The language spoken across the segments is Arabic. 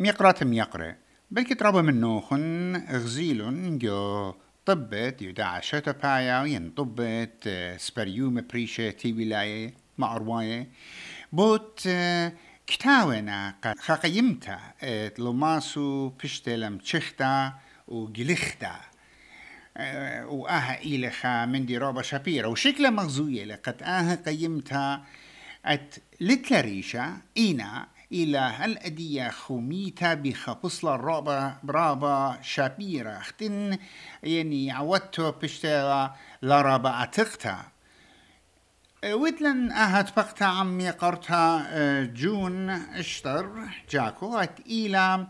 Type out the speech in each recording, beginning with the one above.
ميقرات ميقرة بلكي ترابا منو خن غزيلون جو طبت يدعى شتا بايا ين طبت سبريوم بريشة تي ولاية مع رواية بوت كتاونا خاقيمتا لوماسو بشتلم تشختا وجلختا وآها إيلخا من دي روبا شابيرا وشكلها مغزوية لقد آها قيمتها أت لتلريشا إينا إلى الأدية خوميتا بخبصلة الرابا برابا شابيرا اختن يعني عودتو بشتغى لرابا عتقتا ويتلن أهت بقتا عمي قرتا جون إشتر جاكو. ات إلى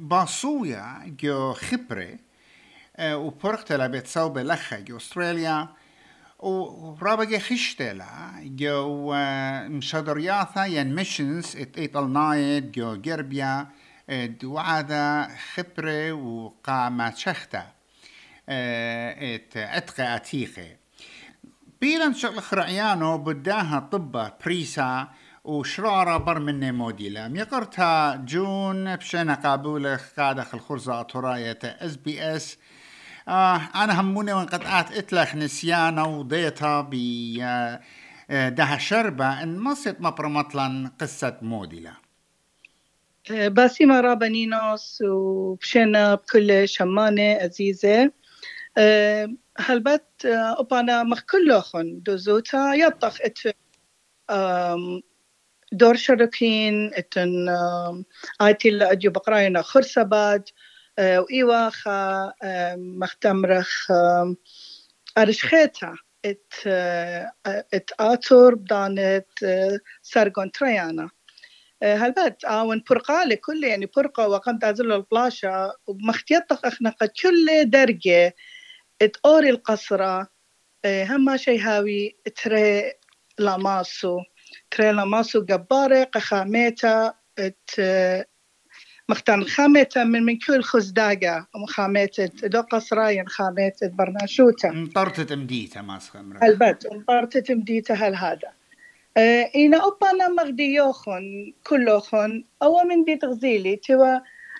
باصويا جو خبره وبرختلا بتصوب لخا جو أستراليا. ورابقة خشتلا جو مشادرياثا ين ميشنز ات إيطال نايد جو جربيا وعدا خبرة وقامة شختا. ات اتقى اتيقي بيلان شغل خرعيانو بداها طبة بريسا وشرارة بر مني موديلا. ميقرتها جون بشينا قابولة قادخ الخرزة أطراية إس بي إس. آه أنا هموني وان قد آت إتلخ نسيانا وضيتها ب آه، ده شربة إن مصيت مبرمطلا قصة موديلا. آه، باسمة رابانينوس وبشينا بكل شمانة عزيزة. آه، هلبت أبانا مخ كلهم دوزوتا يطخ ات دور شركين إتن آيتي اللي أجيو بقراينا خرسباد خا مختمرخ أرشخيتا إت إت آتور بدانت سرقون تريانا. هلبت آون برقالة كل يعني برقة وقمت أزل البلاشة ومختيطق أخنا قد كل درجة. أوري القصرة هما شي هاوي تري لاماسو. تري لاماسو جبارة قخاميتا. إت مختان خامتا من من كل خزداقة. وخامتا دو قصراين خامتا برناشوتا مطرتة مديتة ما البت مطرتة مديتة هل هذا. آه إنا أبانا مغديوخن كلوخن أو من دي تغزيلي توا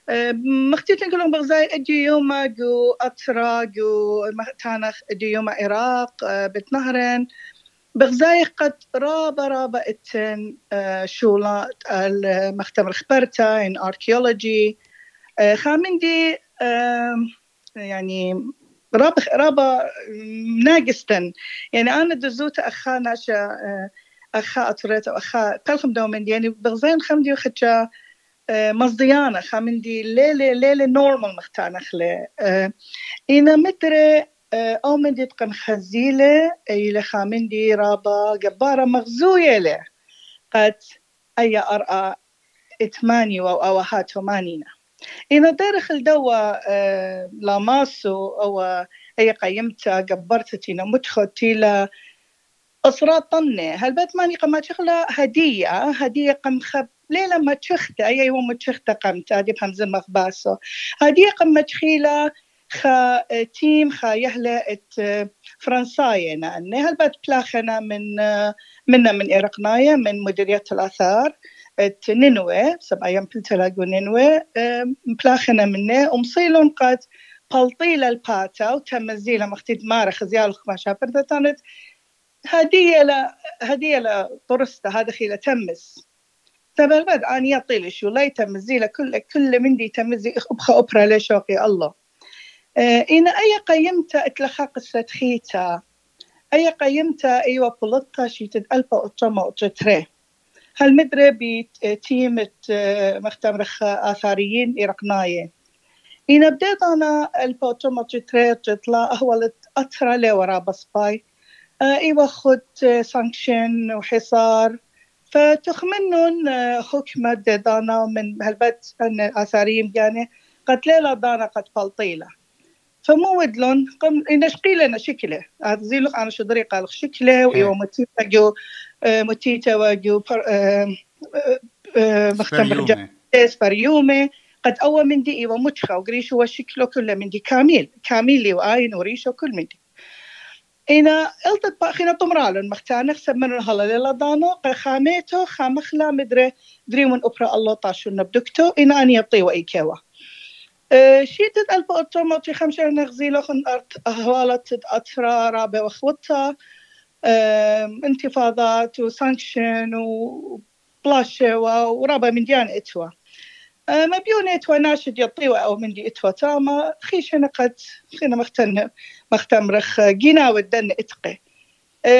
آه مختيتن كلهم بغزاي أجي يوما جو أطرا جو تانخ أجي يوما عراق آه بتنهرن بغزاي قد رابا رابا اتن شولات المختبر خبرتا ان اركيولوجي خامن دي يعني رابا رابا ناقستن يعني أنا دزوت أخا ناشا أخا اطريت أخا تلخم دومن. يعني بغزاين خمدي وخجا مصديانة. خامندي ليلة ليلة نورمال مختانخ لي إنا متري أو من دي تقن خزيلة إلى خامن دي رابا جبارة مغزوية له قد أي أرأى إتماني وأوهات مانينا. إذا دارخل دوا أه لاماسو أو أي قيمتا جبرتتينا متخوتيلا أصرات طنة. بات ماني قما تخلا هدية؟ هدية قم خب ليلة ما تشخت أي يوم تشخت قمت هذه بهمزة مخباسو هدية قم تخيلة خا تيم خا يهلا ات فرنساية أني هل بات بلاخنا من منا من إرقناية من مديرية الآثار ات نينوي سبع أيام بلتلاقو نينوي. بلاخنا منه ومصيلون قد بلطيلة الباتا وتمزيلة مختيد مارة خزيال ما شابرتا كانت هدية لا هدية لا طرستا هذا خيلة تمس تبع البد أنا يطيل شو لا يتمزيلة كل كل من دي تمزي أبخى أبرا لشوقي الله. إن أي قيمتا قصة خيتا أي قيمتا أيوة بلطة أطمة أطتري هل مدري بتيم مختمرخ آثاريين إرقناية. إن بديت أنا أطمة أطتري تطلع أهولت أطرى لي ورا بصباي. أيوه خد سانكشن وحصار. فتخمنن حكمة دانا من هالبت أن اثاريم يعني قد ليلة دانا قد فلطيلة. فمو ودلون قم نشقي لنا شكله. هذا زي أنا شدري قال شكله وايوه متيتا جو متيتا وجو مختمر سبريومي قد أول من دي إيوه متخا وقريش هو شكله كله من دي. كامل كامل وآين وريشه كل من دي. إنا إلت خينا طمرالن مختانخ سمن هلا للا دانو خاميتو خامخلا مدري دريمون أبرا الله طاشو نبدكتو إنا أني يبطي وإيكيوا شيتت ألف أوتوماتي خمسة نغزيلو خن أهوالت أترا رابع أه انتفاضات وسانكشن وبلاشة ورابع من ديان إتوا. أه مبيونة إتوا ناشد يطيوا أو من دي إتوا تاما خيشنا قد خينا مختن مختمرخ جينا ودن إتقي.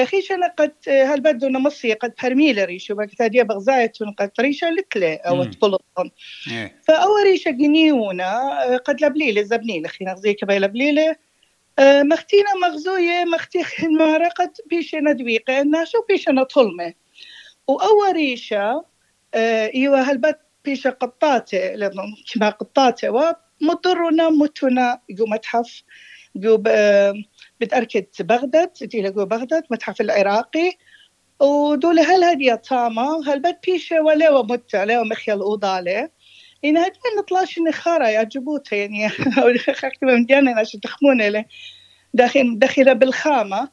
خيشنا قد هل بدو نمصي قد برميل ريشو بقت هدية بغزايتون قد ريشة لتلي أو تطلطن فأول ريشة جنيونا قد لبليلة زبنيلة خينا غزيك باي لبليلة. مختينا مغزوية مختي خدمارة قد بيشنا دويقة ناشو بيشنا طلمة وأول ريشة إيوه هل بد بيشة قطاتة لأنه كما قطاتة ومضرنا متنا يقو متحف جو بتأركد بغداد دي جو بغداد متحف العراقي. ودول هل هدي تاما هل بد بيشة؟ ولا ومت عليه ومخيل أوضالة إن هاد من نطلاش نخارة يا جبوت يعني. خاكتب من جانا عشان تخمون له داخل داخل بالخامة.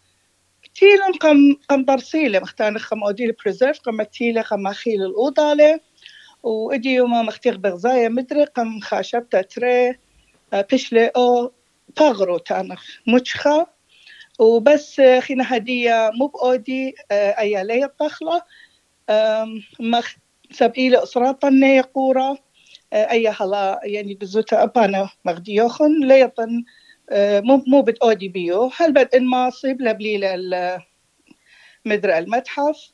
تيلم قم قم برسيلة مختار خم أوديل بريزيرف قم تيلة قم أخيل الأوضالة. وإدي يوم مختيغ بغزايا مدري قم خاشب تتري بشلي أو طغرو تانخ مشخة. وبس خينا هدية مو بأودي أي لي الطخلة. مخ سبئيلة أسرة طنية قورة أي هلا يعني بزوتا أبانا مغديوخن ليطن مو مو بتأودي بيو. هل بد إن ماصب لبليلة مدرى المتحف.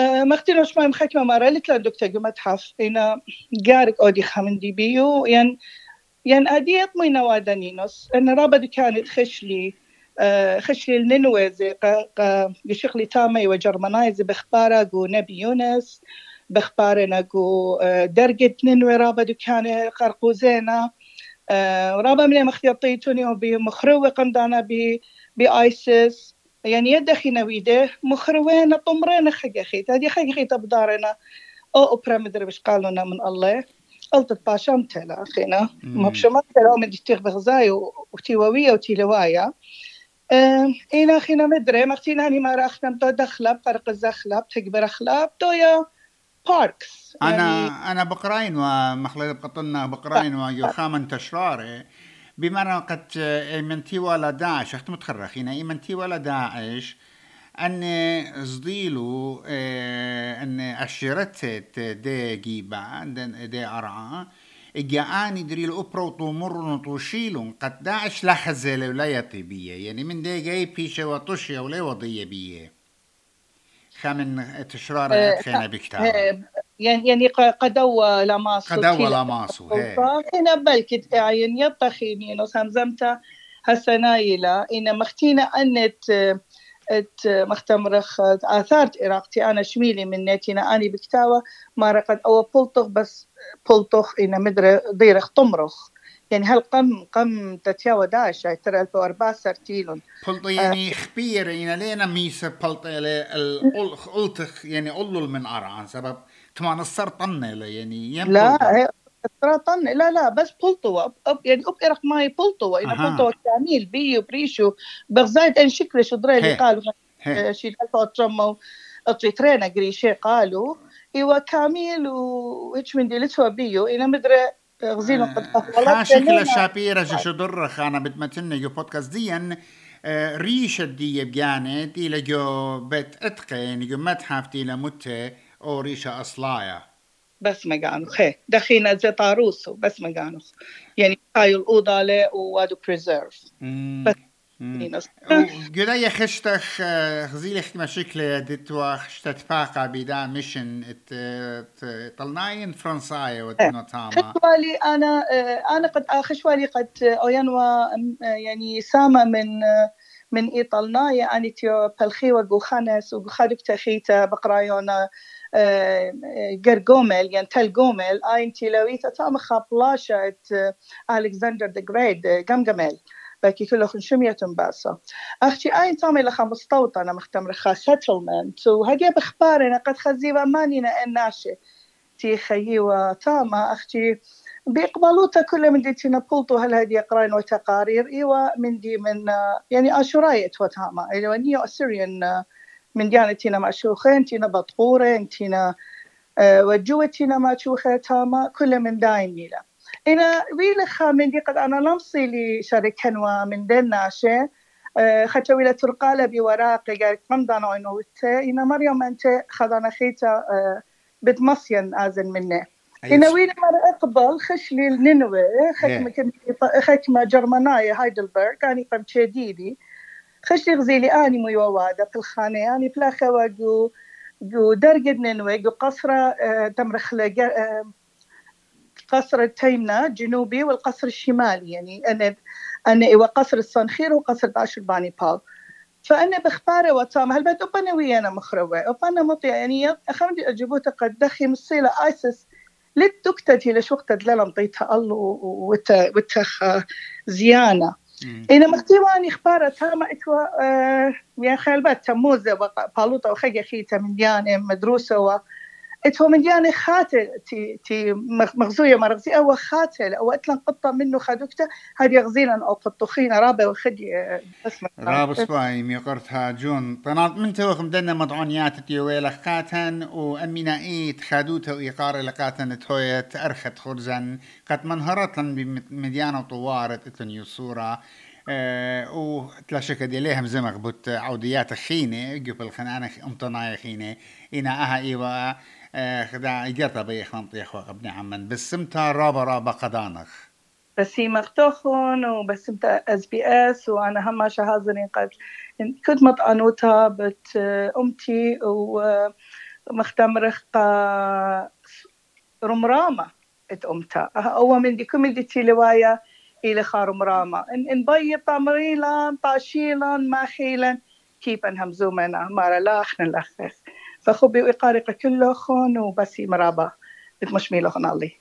مختينو شماي مخكمة مرة لك دكتور متحف إنا جارك أودي خمندي بيو. ين ين أديت مي نوادنينوس أن رابد كانت خشلي خشلي الننوزي بشغلي تامي وجرمنايزي بخبارة جو نبي يونس بخبارنا جو درجة ننوي رابد كان قرقوزينا رابا من مخيطيتوني وبمخروة قمدانا بآيسس يعني يدخي نويده مخروين طمرين خيخي هذه خيخي تبدارنا أو أوبرا مدري بش قالونا من الله. قلت باشام تلا أخينا. ما بشمات تلا من دي بغزاي وتيووية وتيلوايا إينا أخينا مدري مختينا هني ما راخنا بدو دخلة بقرق الزخلة بتكبر أخلة بدويا باركس أنا يعني أنا بقراين ومخلد بقطنا بقراين ويوخامن تشراري بمعنى قد منتي ولا داعش اخت متخرخين منتي ولا داعش أن صديلو أن أشرت دي جيبا دي أرعى إجااني دري الأوبرا وطمر وطوشيلون قد داعش لحزة ولا يطيبية يعني من دي جاي بيشة وطشية ولا وضية بيه خامن تشرار خينا بكتاب. يعني يعني قدوا لماسو. قدوا لماسو هنا بلكت يعني يطخيني نو سمزمتا هسنايلا إن مختينا أنت ات مختمرخ آثار عراقتي أنا شميلي من ناتينا أني بكتاوة. ما رقد أو بلطخ بس بلطخ إن مدري ضيرخ طمرخ. يعني هل قم قم تتياوى داش ترى الفو أربعة سرتيلون. بلطو يعني خبير إن لينا ميسة بلطو الألتخ يعني أولو من أرعان. سبب كمان السر طنة يعني لا سرطان لا لا بس بلطوة يعني أب إرق ماي بلطوة إن بلطوة كامل بيو بريشو. بغزايد إن شكل شدري اللي قالوا. شي الفا ترمو أطريترينا قريشي قالوا. إيوا كامل وإيش من ديلتوا بيو. إنا مدري غزينو قد أخوالات شكل شابيرة شدر خانا بدمتن يو بودكاست ديان ريشة دي بجانة دي لجو بيت اتقين يو متحف دي لمتة أو ريشة أصلايا. بس ما قانو خي دخينا زي طاروسو بس ما قانو يعني هاي الأوضة له وادو بريزيرف بس قدا خشتخ غزيل اختما شكل دتوا خشتت فاقا بدا ميشن طلناين فرنسايا وتنو تاما خشوالي أنا أنا قد خشوالي قد اوينوا يعني سامة من من ايطالنايا اني تيو بلخيوة وخانس وخادك تخيتا بقرايونا جرجومل يعني تل جومل اين تيلويتا تام خابلاشة ألكسندر ذا جريت جمجمل باكي كله خنشمية باسا. أختي أين تامي لخا مستوطنة مختمر خا سيتلمنت وهدي بخبارنا قد خزيبا مانينا الناشي تي خيوة تاما أختي بيقبلوتا كل من دي تينا بلطو هل هدي يقرأين وتقارير؟ إيوا من دي من يعني آشوراية وتهاما إيوا نيو أسيريان من ديانة تينا مشوخين تينا بطقورين تينا وجوة تينا ما شوخة تاما كل من داين ميلا إنا ويلخا من دي قد أنا لمصي لي شركة من دين ناشي خشويلة ترقالة بوراقي قال قمضان إنه إنا مريم أنت خذنا خيتا بتمصين آزن منه إنا وين مرة أقبل خش لي النينوي حكمة حكمة جرمناية هايدلبرغ كان يقم تشديدي خش لي غزيلي أني ميوادا في الخانة أني بلاخة وقو جو درجة نينوي جو قصرة تمرخ قصر التيمنة جنوبي والقصر الشمالي يعني أنا أنا إيوا قصر الصنخير وقصر باشر باني بال. فأنا بختار وتام هل بد أبنا ويانا مخروة أبنا مطيع يعني أخمدي أجيبوتا قد دخي مصيلة آيسس للدكتة لش وقت دلالم طيتها الله وتخ زيانة. إنا مختيواني إخبار تاما إتوا آه يعني خيال تموزة بالوطة وخيجة خيتا من ديانة مدروسة اتو من ديانة خاتل تي تي مغزوية مرغزي أو خاتل أو أتلن قطة منه خدوكتا هذه يغزيلا أو قطخين رابع وخدي اسمه راب سباي ميقرتها جون طنات من توخ دنا مضعونيات تيويل خاتن وأمينا إيت خادوتا وإيقار لقاتن تويت أرخت خرزن. قد منهرت بمديانة طوارت إتن يصورة أه وتلاشك دي ليهم زمغ بوت عوديات خينة قبل خنانة امتناي خينة إنا أها إيوا خدا إجرتا بيخ منطيخ وقبني عمن. بسمتا رابا رابا قدانخ. بسي مختوخون وبسمتا أس بي إس وأنا هما شهازني قد كنت مطعنوتا بت أمتي ومختمرخ رمرامة ات امتا هو من دي كوميديتي لوايا إلى خارمرامة إن إن بي طامريلا طاشيلا ماخيلا كيف أنهم زومنا. مارا لاخن الأخخ فخبي وإقارق كله خون وبسي مرابا. بتمشمي لخن الله.